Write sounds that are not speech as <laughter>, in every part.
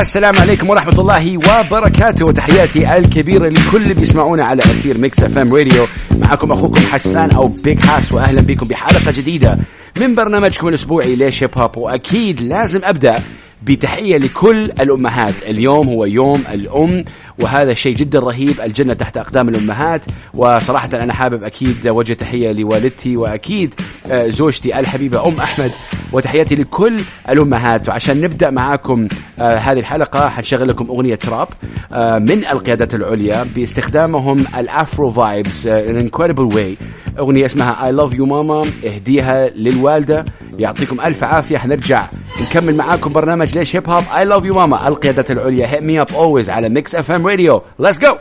السلام عليكم ورحمة الله وبركاته. وتحياتي الكبيرة لكل اللي بيسمعونا على أثير Mix FM Radio. معكم أخوكم حسان أو Big Hass وأهلا بكم بحلقة جديدة من برنامجكم الأسبوعي ليش Hip Hop. وأكيد لازم أبدأ بتحية لكل الأمهات. اليوم هو يوم الأم وهذا شيء جدا رهيب. الجنة تحت أقدام الأمهات. وصراحة أنا حابب أكيد وجه تحية لوالدتي وأكيد آه، زوجتي الحبيبة أم أحمد. وتحياتي لكل الأمهات. وعشان نبدأ معاكم آه هذه الحلقة حنشغل لكم أغنية راب آه من القيادات العليا باستخدامهم ال Afro vibes incredible way أغنية اسمها I love you ماما اهديها للوالدة يعطيكم ألف عافية. حنرجع نكمل معاكم برنامج ليش Hip Hop I love you ماما القيادات العليا. Hit me up always على Mix FM Radio let's go!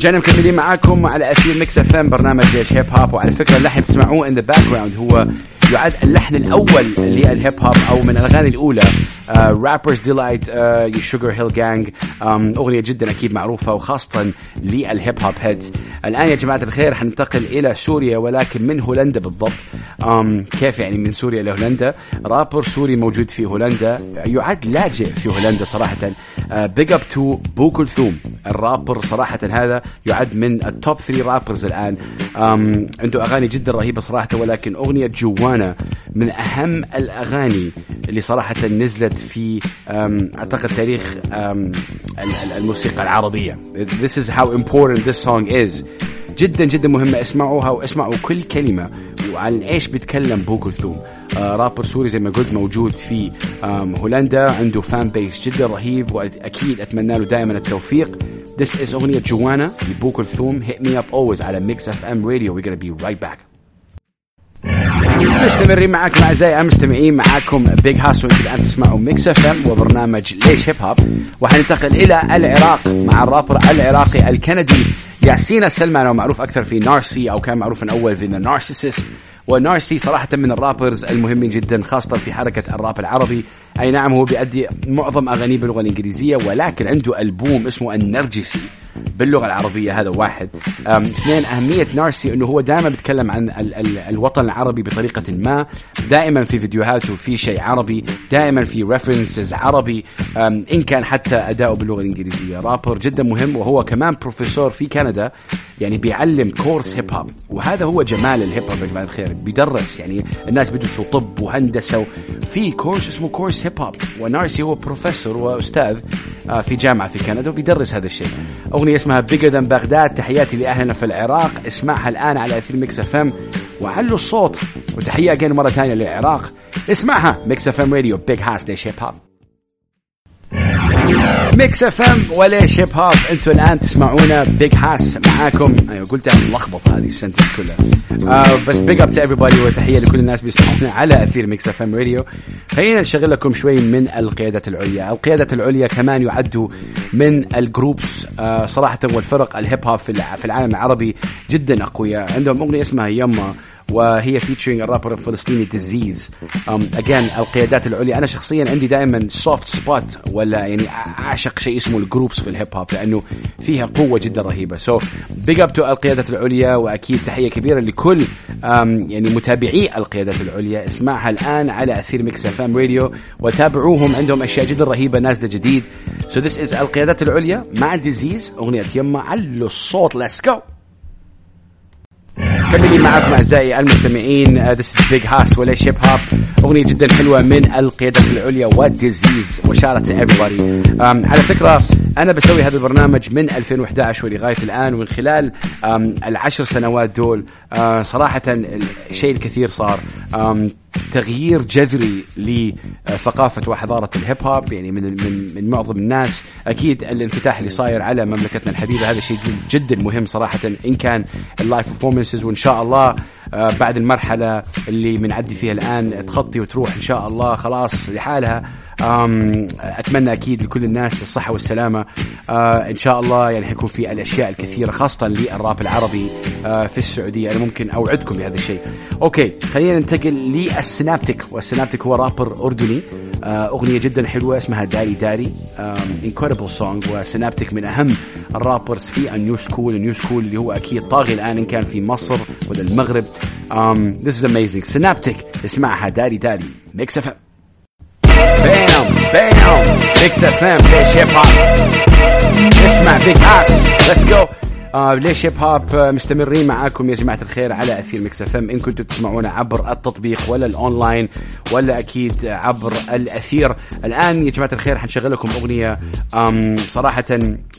رجعنا مكملين معاكم على اثير Mix FM برنامج ليش Hip Hop وعلى فكرة اللحن تسمعوه in the background هو يعد اللحن الأول لل hip hop أو من الأغاني الأولى. Rapper's Delight Sugarhill Gang أغنية جدا أكيد معروفة وخاصة لل hip hop heads الآن يا جماعة الخير حننتقل إلى سوريا ولكن من هولندا بالضبط. Um, كيف يعني من سوريا لهولندا رابر سوري موجود في هولندا يعد لاجئ في هولندا صراحة. Big up to بو كلثوم الرابر صراحة هذا. يعد من ال top 3 rappers الآن. عنده أغاني جدا رهيبة صراحة ولكن أغنية جوانا من أهم الأغاني اللي صراحة نزلت في أعتقد تاريخ الموسيقى العربية. This is how important this song is. جدا جدا مهمة. اسمعوها واسمعوا كل كلمة. وعن إيش بيتكلم بو كلثوم. آه رابر سوري زي ما قلت موجود في هولندا عنده fan base جدا رهيب وأكيد أتمنى له دائما التوفيق. This is أغنية جوانا لبو كلثوم Hit me up always على Mix FM Radio. We're gonna be right back. مستمرين معاكم أعزائي المستمعين. معاكم Big Hass وأنتم الآن تسمعوا Mix FM وبرنامج ليش Hip Hop وحننتقل إلى العراق مع الرابر العراقي الكندي ياسين السلمان أو معروف أكثر في Narcy أو كان معروفا أول في The Narcicyst و Narcy صراحة من ال rappers المهمين جدا خاصة في حركة الراب العربي. أي نعم هو بيأدي معظم أغانيه باللغة الإنجليزية ولكن عنده ألبوم اسمه النرجسي باللغة العربية هذا واحد. اثنين أهمية نارسي أنه هو دائما بيتكلم عن ال ال الوطن العربي بطريقة ما دائما في فيديوهاته في شيء عربي دائما في references عربي إن كان حتى أداؤه باللغة الإنجليزية. رابر جدا مهم وهو كمان بروفيسور في كندا يعني بيعلم course hip hop وهذا هو جمال ال hip hop يا جماعة الخير بيدرس يعني الناس بيدرسوا طب وهندسة في course اسمه course hop ونارسي هو بروفيسور وأستاذ في جامعة في كندا وبيدرس هذا الشيء. أغنية اسمها bigger than Baghdad تحياتي لأهلنا في العراق. اسمعها الآن على أثير Mix FM وعلوا الصوت. وتحية again مرة ثانية للعراق. اسمعها Mix FM radio Big Hass ليش hip hop Mix FM وليش hip hop أنتوا الآن تسمعونا. Big Hass معاكم. أيوه قلتها ملخبطه هذه ال sentence كلها. آه بس big up to everybody وتحية لكل الناس بيسمعونا على أثير Mix FM radio خلينا نشغل لكم شوي من القيادات العليا. القيادات العليا كمان يعدوا من ال groups. آه صراحة والفرق ال hip hop في العالم العربي جدا أقوياء. عندهم أغنية اسمها يما. وهي featuring ال rapper الفلسطيني ديزيز again القيادات العليا. أنا شخصيا عندي دائما soft spot ولا يعني أعشق شيء اسمه ال groups في ال hip hop لأنه فيها قوة جدا رهيبة. so big up to القيادات العليا وأكيد تحية كبيرة لكل يعني متابعي القيادات العليا. اسمعها الآن على أثير Mix FM radio وتابعوهم. عندهم أشياء جدا رهيبة نازلة جديد. so this is القيادات العليا مع ديزيز أغنية يما علوا الصوت. let's go مكملين معكم أعزائي المستمعين. this is Big Hass وليش hip hop أغنية جدا حلوة من القيادات العليا وديزيز و shout out everybody. Um, على فكرة أنا بسوي هذا البرنامج من 2011 ولغايه الآن ومن خلال um, العشر سنوات دول uh, صراحة الشيء الكثير صار. Um, تغيير جذري لثقافة وحضارة ال hip hop يعني من من من معظم الناس. أكيد الانفتاح اللي صاير على مملكتنا الحبيبة هذا شيء جدا مهم صراحة إن كان ال live performances وإن شاء الله بعد المرحلة اللي بنعدي فيها الآن تخطي وتروح إن شاء الله خلاص لحالها. أتمنى أكيد لكل الناس الصحة والسلامة. إن شاء الله يعني حيكون في الأشياء الكثيرة خاصة للراب العربي في السعودية. أنا ممكن أوعدكم بهذا الشيء. okay خلينا ننتقل للسنابتك. والسنابتك هو رابر أردني. أغنية جدا حلوة اسمها داري داري. incredible song وسنابتك من أهم ال rappers في ال new school. ال new school اللي هو أكيد طاغي الآن إن كان في مصر ولا المغرب. um, this is amazing. سنابتك اسمعها. داري داري. Mix F Bam! Bam Mix FM ليش hip hop اسمع Big Hass let's go آه ليش hip hop مستمرين معاكم يا جماعة الخير على أثير Mix FM إن كنتم تسمعونا عبر التطبيق ولا الأونلاين ولا أكيد عبر الأثير. الآن يا جماعة الخير حنشغل لكم أغنية آم صراحة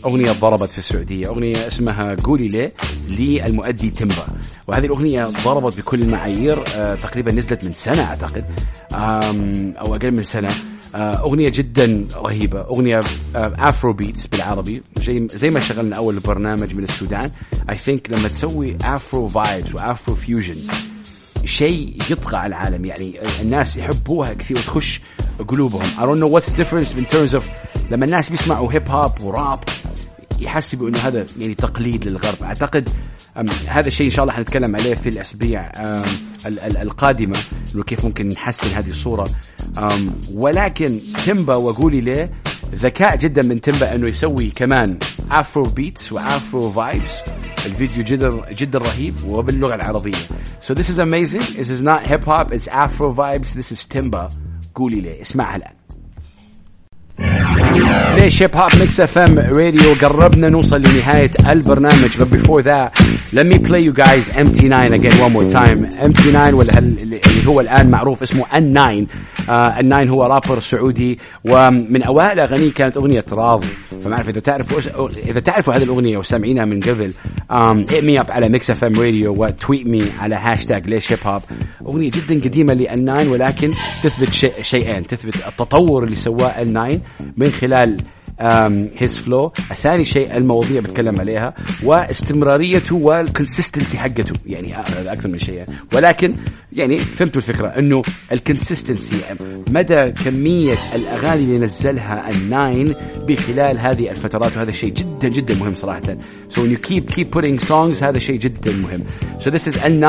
أغنية ضربت في السعودية. أغنية اسمها قولي ليه للمؤدي تمبا وهذه الأغنية ضربت بكل المعايير آه تقريبا نزلت من سنة أعتقد أو أقل من سنة. أغنية جدا رهيبة. أغنية Afrobeats بالعربي. زي زي ما شغلنا أول برنامج من السودان. I think لما تسوي afro vibes و afro fusion شيء يطغى على العالم. يعني الناس يحبوها كثير وتخش قلوبهم. I don't know what's the difference in terms of لما الناس بيسمعوا hip hop و rap يحسبوا انه هذا يعني تقليد للغرب. أعتقد هذا الشيء إن شاء الله حنتكلم عليه في الاسابيع القادمة انه كيف ممكن نحسن هذه الصورة. ولكن تيمبا وقولي ليه ذكاء جدا من تيمبا أنه يسوي كمان Afrobeats و afro vibes الفيديو جدا جدا رهيب وباللغة العربية. So this is amazing. This is not hip hop. It's afro vibes. This is timba. قولي ليه. اسمعها الآن. ليش hip hop Mix FM radio قربنا نوصل لنهاية البرنامج. But before that let me play you guys MT9 again one more time. MT9 ولا اللي هو الآن معروف اسمه N9 uh, N9 هو رابر سعودي ومن أوائل أغانيه كانت أغنية راضي. فما أعرف إذا تعرفوا إذا تعرفوا هذه الأغنية وسامعينها من قبل um, hit me up على Mix FM radio و tweet me على هاشتاج ليش hip hop أغنية جدا قديمة لN9 ولكن تثبت شيئين. تثبت التطور اللي سواه N9 من خلال his flow الثاني شيء المواضيع بتكلم عليها واستمراريته وال consistency حقته. يعني أكثر من شيء. ولكن يعني فهمتوا الفكرة إنه ال consistency مدى كمية الأغاني اللي نزلها ال N9 بخلال هذه الفترات وهذا شيء جدا جدا مهم صراحة. When you keep keep putting songs هذا شيء جدا مهم. So this is N9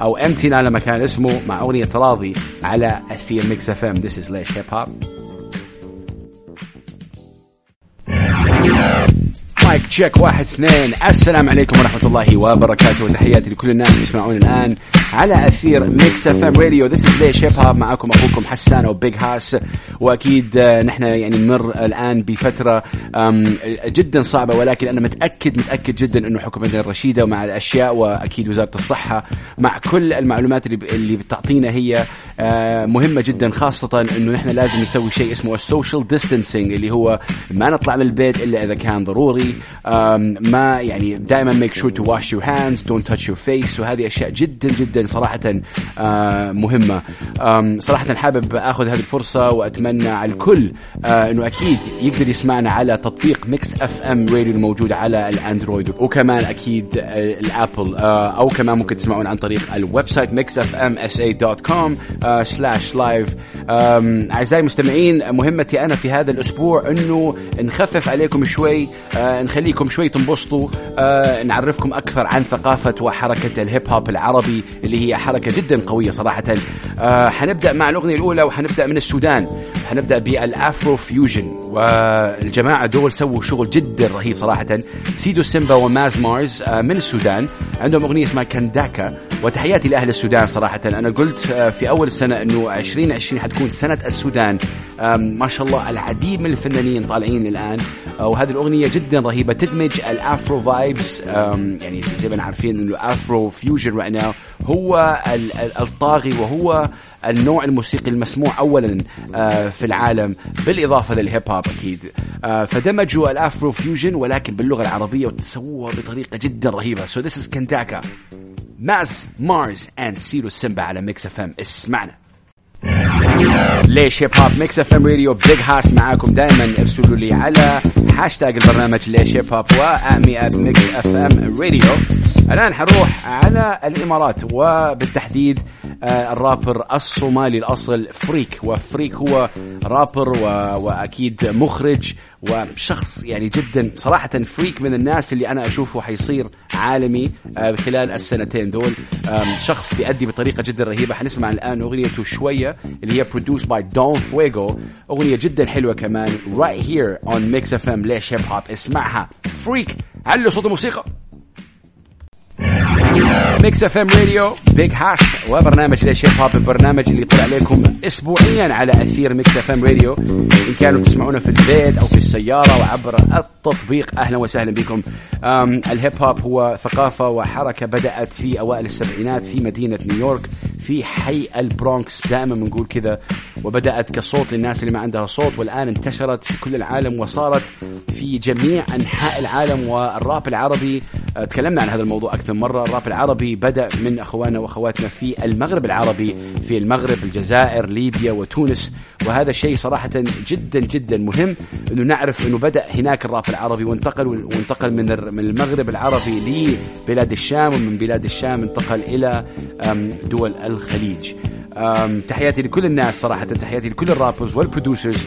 أو MT9 لما كان اسمه مع أغنية تراضي على اثير Mix FM this is ليش hip hop mic check واحد اثنين. السلام عليكم ورحمة الله وبركاته. وتحياتي لكل الناس اللي يسمعون الآن على أثير Mix FM radio this is ليش hip hop معكم أخوكم حسان و Big Hass وأكيد نحن يعني نمر الآن بفترة جدا صعبة ولكن أنا متأكد متأكد جدا أنه حكومتنا الرشيدة مع الأشياء وأكيد وزارة الصحة مع كل المعلومات اللي اللي بتعطينا هي مهمة جدا خاصة أنه نحن لازم نسوي شيء اسمه ال social distancing اللي هو ما نطلع من البيت إلا إذا كان ضروري. ما يعني دائما make sure to wash your hands don't touch your face وهذه أشياء جدا جدا صراحة مهمة. صراحة حابب آخذ هذه الفرصة وأتمنى على الكل إنه أكيد يقدر يسمعنا على تطبيق Mix FM Radio الموجود على الأندرويد وكمان أكيد ال Apple أو كمان ممكن تسمعون عن طريق الويب سايت ميكس اف آم اس اي دوت كوم سلاش لايف أعزائي المستمعين مهمتي أنا في هذا الأسبوع إنه نخفف عليكم شوي نخليكم شوي تنبسطوا آه نعرفكم أكثر عن ثقافة وحركة الهيب هوب العربي. اللي هي حركة جدا قوية صراحة. آه حنبدأ مع الأغنية الأولى وحنبدأ من السودان. حنبدأ بال Afro fusion. والجماعة دول سووا شغل جدا رهيب صراحة. سيدو سيمبا وماز مارز آه من السودان. عندهم أغنية اسمها كنداكا. وتحياتي لأهل السودان صراحة. أنا قلت آه في أول السنة إنه 2020 حتكون سنة السودان. ما شاء الله العديد من الفنانين طالعين الآن. وهذه الأغنية جدا رهيبة تدمج ال Afro vibes يعني زي ما عارفين إنه Afro fusion right now هو الطاغي وهو النوع الموسيقي المسموع اولا في العالم بالإضافة للهيب هوب أكيد. فدمجوا ال Afro fusion ولكن باللغة العربية وسووها بطريقة جدا رهيبة. So this is كنداكا ماز مارز and سيدو سيمبا على Mix FM اسمعنا. ليش هيب هوب Mix FM Radio Big Hass معاكم دائما ارسلوا لي على هاشتاج البرنامج ليش هيب هوب وا me up Mix FM Radio الآن حروح على الإمارات وبالتحديد الرابر الصومالي الأصل فريك. وفريك هو رابر وأكيد مخرج وشخص يعني جدا. صراحة فريك من الناس اللي أنا أشوفه حيصير عالمي خلال السنتين دول. شخص بيأدي بطريقة جدا رهيبة. حنسمع الآن أغنيته شوية اللي هي produced by Don Fuego. أغنية جدا حلوة كمان right here on Mix FM ليش هيب هوب اسمعها. فريك علوا صوت الموسيقى. Mix FM Radio Big Hass وبرنامج ليش هيب هوب البرنامج اللي يطلع عليكم اسبوعيا على أثير Mix FM Radio إن كانوا تسمعونا في البيت أو في السيارة وعبر التطبيق أهلا وسهلا بكم. الهيب هوب هو ثقافة وحركة بدأت في أوائل السبعينات في مدينة نيويورك في حي البرونكس. دائما بنقول كذا وبدأت كصوت للناس اللي ما عندها صوت والآن انتشرت في كل العالم وصارت في جميع أنحاء العالم. والراب العربي آه، تكلمنا عن هذا الموضوع أكثر مرة. الراب العربي بدأ من اخواننا وأخواتنا في المغرب العربي في المغرب الجزائر ليبيا وتونس. وهذا شيء صراحة جدا جدا مهم إنه نعرف إنه بدأ هناك الراب العربي وانتقل وانتقل من من المغرب العربي لبلاد الشام ومن بلاد الشام انتقل إلى دول الخليج. تحياتي لكل الناس صراحة تحياتي لكل ال rappers وال producers.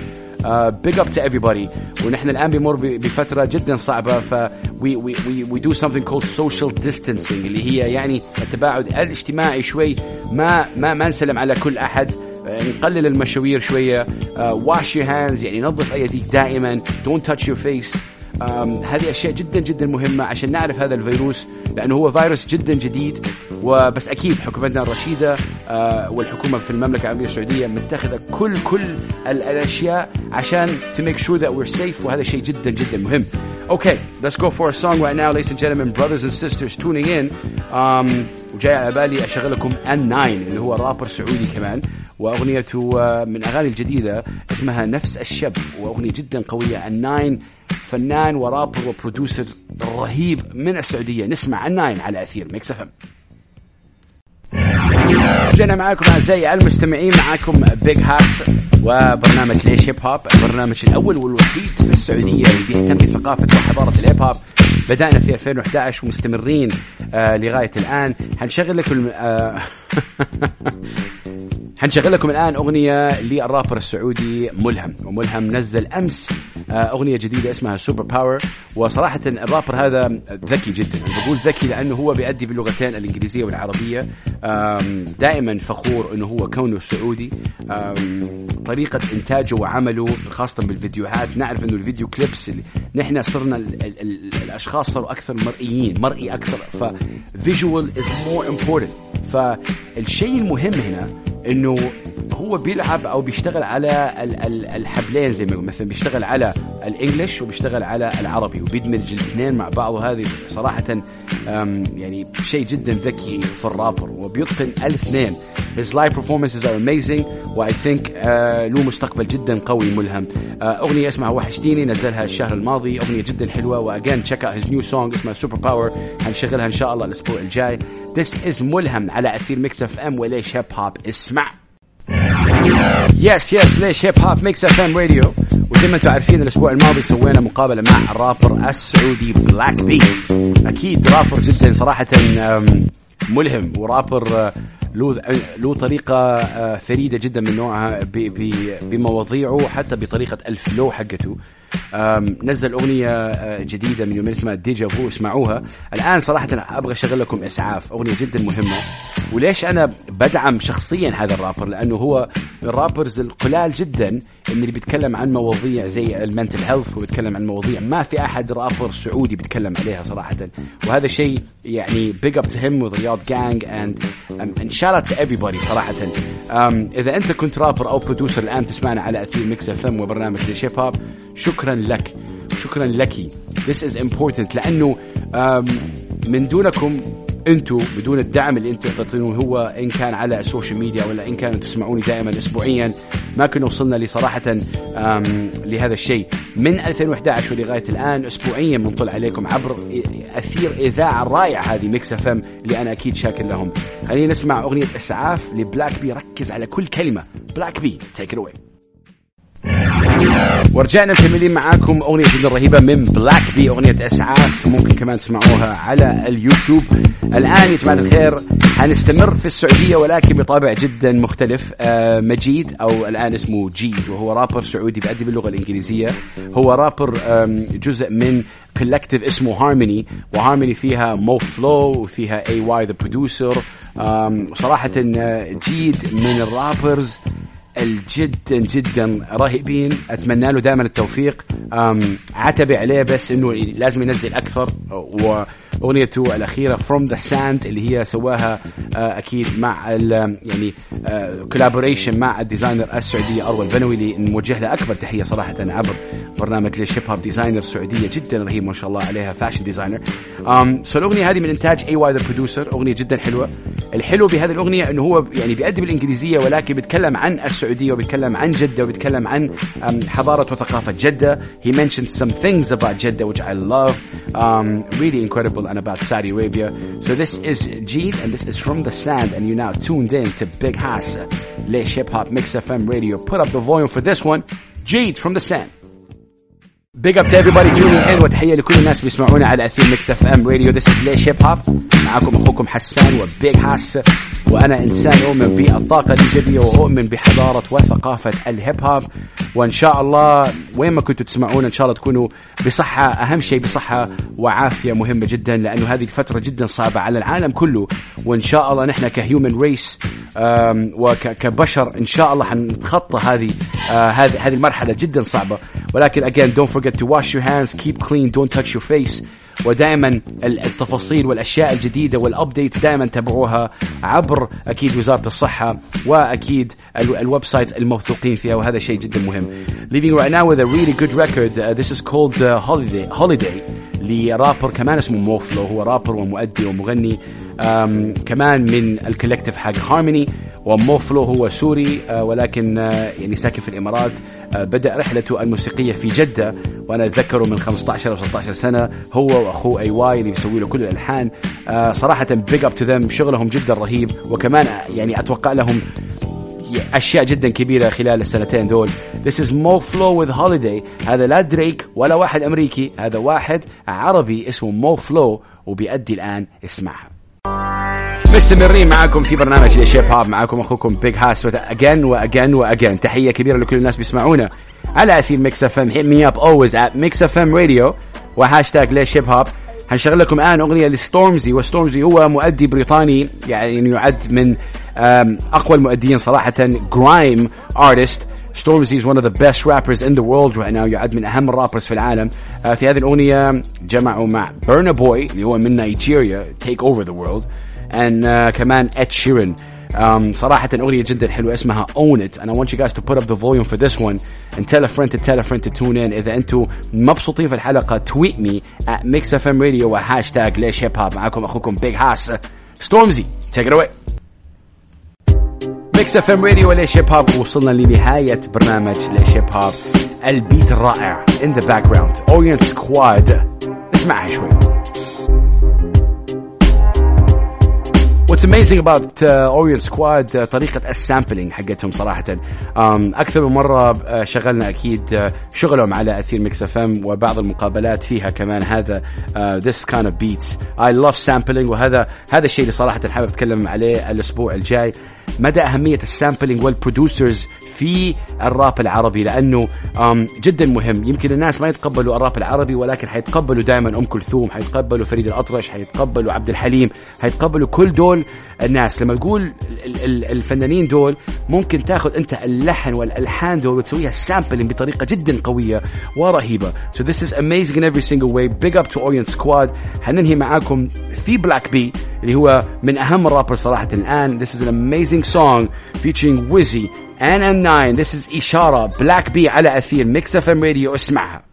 Big up to everybody. ونحن الآن بمر بفترة جدا صعبة ف we, we, we do something called social distancing اللي هي يعني التباعد الاجتماعي شوي. ما ما ما نسلم على كل أحد. نقلل المشاوير شوية. wash your hands يعني نظف أيديك دائما. Don't touch your face. هذه أشياء جدا جدا مهمة عشان نعرف هذا الفيروس لأنه هو فيروس جدا جديد وبس أكيد حكومتنا الرشيدة uh, والحكومة في المملكة العربية السعودية متخذة كل كل الأشياء عشان to make sure that we're safe وهذا شيء جدا جدا مهم. Okay, let's go for a song right now, ladies and gentlemen, brothers and sisters tuning in. Um, وجاي على بالي اشغل لكم N9 اللي هو رابر سعودي كمان واغنيته من أغاني الجديدة اسمها نفس الشب وأغنية جدا قوية N9 فنان و rapper و producer رهيب من السعودية. نسمع ال N9 على أثير Mix FM. جينا معاكم أعزائي المستمعين معاكم Big Hass وبرنامج ليش هيب هوب. البرنامج الأول والوحيد في السعودية اللي بيهتم بثقافة وحضارة الهيب هوب. بدأنا في 2011 ومستمرين آه لغاية الآن. حنشغل لكم آه <laughs> حنشغل لكم الآن أغنية للرابر السعودي ملهم. وملهم نزل أمس آه، أغنية جديدة اسمها Super Power وصراحة الرابر هذا ذكي جدا. أنا بقول ذكي لأنه هو بيأدي باللغتين الإنجليزية والعربية. دائما فخور إنه هو كونه سعودي. طريقة إنتاجه وعمله خاصة بالفيديوهات. نعرف إنه الفيديو كليبس نحن صرنا ال ال ال الاشخاص صاروا أكثر مرئيين مرئي أكثر. ف visual is more important. فالشيء المهم هنا إنه هو بيلعب أو بيشتغل على الحبلين زي ما مثلا بيشتغل على الإنجليش وبيشتغل على العربي وبيدمج الاثنين مع بعض. وهذه صراحة يعني شيء جدا ذكي في الرابر. وبيتقن الاثنين His live performances are amazing. و I think uh, له مستقبل جدا قوي ملهم. Uh, أغنية اسمها وحشتيني نزلها الشهر الماضي. أغنية جدا حلوة. و again check out his new song. اسمها Super Power هنشغلها إن شاء الله الأسبوع الجاي. This is ملهم على أثير Mix FM وليش هيب هوب اسمع. Yes yes ليش هيب هوب Mix FM Radio وزي ما أنتم عارفين الأسبوع الماضي سوينا مقابلة مع الرابر السعودي Black B أكيد رابر جدا صراحة ملهم. ورابر له له طريقة آه، فريدة جدا من نوعها بمواضيعه حتى بطريقة ال flow حقته. نزل أغنية آه، جديدة من يومين اسمها Deja Vu اسمعوها. الآن صراحة أبغى أشغل لكم إسعاف أغنية جدا مهمة. وليش أنا بدعم شخصيا هذا الرابر؟ لأنه هو ال rappers القلال جدا اللي بيتكلم عن مواضيع زي ال mental health وبيتكلم عن مواضيع ما في أحد رابر سعودي بيتكلم عليها صراحة. وهذا شيء يعني big up to him with Riyadh gang and an out to everybody صراحة. إذا أنت كنت رابر أو producer الآن تسمعنا على اثير Mix FM وبرنامج ليش Hip Hop شكرا لك. شكرا لك. This is important لأنه um, من دونكم أنتم بدون الدعم اللي أنتم تعطونه هو إن كان على ال social media ولا إن كانوا تسمعوني دائما اسبوعيا ما كنا وصلنا لصراحه لهذا الشيء. من 2011 ولغايه الآن اسبوعيا بنطل عليكم عبر أثير إذاعة الرائعه هذه Mix FM اللي أنا أكيد شاكر لهم. خلينا نسمع أغنية إسعاف ل Black B. ركز على كل كلمة. Black B. Take it ورجعنا مكملين معاكم أغنية جدا رهيبة من Black B أغنية أسعاف. ممكن كمان تسمعوها على اليوتيوب. الآن يا جماعة الخير حنستمر في السعودية ولكن بطابع جدا مختلف. آه مجيد أو الآن اسمه جيد وهو رابر سعودي بيأدي باللغة الإنجليزية. هو رابر جزء من collective اسمه Harmony و Harmony فيها Mo Flow وفيها AY the Producer صراحة آه، جيد من ال rappers. الجدا جدا رهيبين. أتمنى له دائما التوفيق. عتبي عليه بس إنه لازم ينزل أكثر. و اغنيته الأخيرة From the Sand اللي هي سواها آه، أكيد مع يعني collaboration مع ال designer السعودية أروى البنوي اللي نوجه له أكبر تحية صراحة عبر برنامج ليش Hip Hop designer سعودية جدا رهيب ما شاء الله عليها fashion designer so الأغنية هذه من إنتاج AY the Producer أغنية جدا حلوة. الحلو بهذه الأغنية إنه هو يعني بيأدي بالإنجليزية ولكن بيتكلم عن السعودية وبيتكلم عن جدة وبيتكلم عن حضارة وثقافة جدة. He mentioned some things about Jeddah which I love. um, really incredible and about Saudi Arabia. So this is Jeed and this is from the sand and you now tuned in to Big Hass. ليش Hip Hop Mix FM Radio. Put up the volume for this one. Jeed from the sand. Big up to everybody tuning in وتحية لكل الناس بيسمعونا على أثير Mix FM Radio This is ليش Hip Hop معكم أخوكم حسان و Big Hass وأنا إنسان أؤمن بالطاقة الإيجابية وأؤمن بحضارة وثقافة ال Hip Hop. وإن شاء الله وين ما كنتوا تسمعونا إن شاء الله تكونوا بصحة أهم شيء بصحة وعافية مهمة جدا لأنه هذه الفترة جدا صعبة على العالم كله. وإن شاء الله نحن ك human race وكبشر إن شاء الله حنتخطى هذه آه، هذه هذه المرحلة جدا صعبة. ولكن again don't forget to wash your hands keep clean don't touch your face. ودائما التفاصيل والأشياء الجديدة وال update دائما تابعوها عبر أكيد وزارة الصحة وأكيد ال website الموثوقين فيها وهذا شيء جدا مهم. Leaving right now with a really good record uh, this is called uh, Holiday Holiday لرابر كمان اسمه Mo Flow هو رابر ومؤدي ومغني. كمان من ال collective حق Harmony و Mo Flow هو سوري uh, ولكن uh, يعني ساكن في الإمارات. uh, بدأ رحلته الموسيقية في جدة وأنا أتذكره من 15 أو 16 سنة هو وأخوه AY اللي بيسوي له كل الألحان. صراحة big up to them شغلهم جدا رهيب وكمان يعني أتوقع لهم أشياء جدا كبيرة خلال السنتين دول. This is Mo Flow with Holiday. هذا لا دريك ولا واحد أمريكي هذا واحد عربي اسمه Mo Flow وبيأدي الآن اسمعها مستمرين معاكم في برنامج ليش Hip Hop معاكم أخوكم Big Hass again و again و again تحية كبيرة لكل الناس بيسمعونا على أثير Mix FM hit me up always at Mix FM Radio و hashtag ليش Hip Hop هنشغل لكم الآن أغنية ل Stormzy و Stormzy هو مؤدي بريطاني يعني يعد من أقوى المؤديين صراحة grime artist Stormzy is one of the best rappers in the world right now يعد من أهم ال rappers في العالم. uh, في هذه الأغنية جمعوا مع Burna Boy اللي هو من نيجيريا take over the world. and uh, كمان ed sheeran Um, صراحة أغنية جدا حلوة اسمها Own It and I want you guys to put up the volume for this one and tell a friend to tell a friend to tune in إذا أنتم مبسوطين في الحلقة tweet me at Mix FM Radio وهاشتاج ليش هيب هوب معكم أخوكم Big Hass Stormzy take it away ميكس اف ام راديو ليش هيب هوب وصلنا لنهاية برنامج ليش هيب هوب البيت الرائع in the background Orient Squad اسمعها شوي What's amazing about uh, Orient Squad uh, طريقة ال sampling حقتهم صراحة. Um, أكثر من مرة uh, شغلنا أكيد uh, شغلهم على أثير Mix FM وبعض المقابلات فيها كمان هذا uh, this kind of beats. I love sampling وهذا هذا الشيء اللي صراحة حابب أتكلم عليه الأسبوع الجاي. مدى أهمية ال sampling وال producers في الراب العربي لأنه جدا مهم. يمكن الناس ما يتقبلوا الراب العربي ولكن حيتقبلوا دائما أم كلثوم حيتقبلوا فريد الأطرش حيتقبلوا عبد الحليم حيتقبلوا كل دول الناس. لما تقول الفنانين دول ممكن تاخذ أنت اللحن والألحان دول وتسويها sampling بطريقة جدا قوية ورهيبة. So this is amazing in every single way. Big up to Orient Squad. حننهي معاكم في Black B اللي هو من أهم الرابر صراحة الآن. This is an amazing song featuring Wizzy and M9 this is إشارة Black B على أثير Mix FM Radio اسمعها.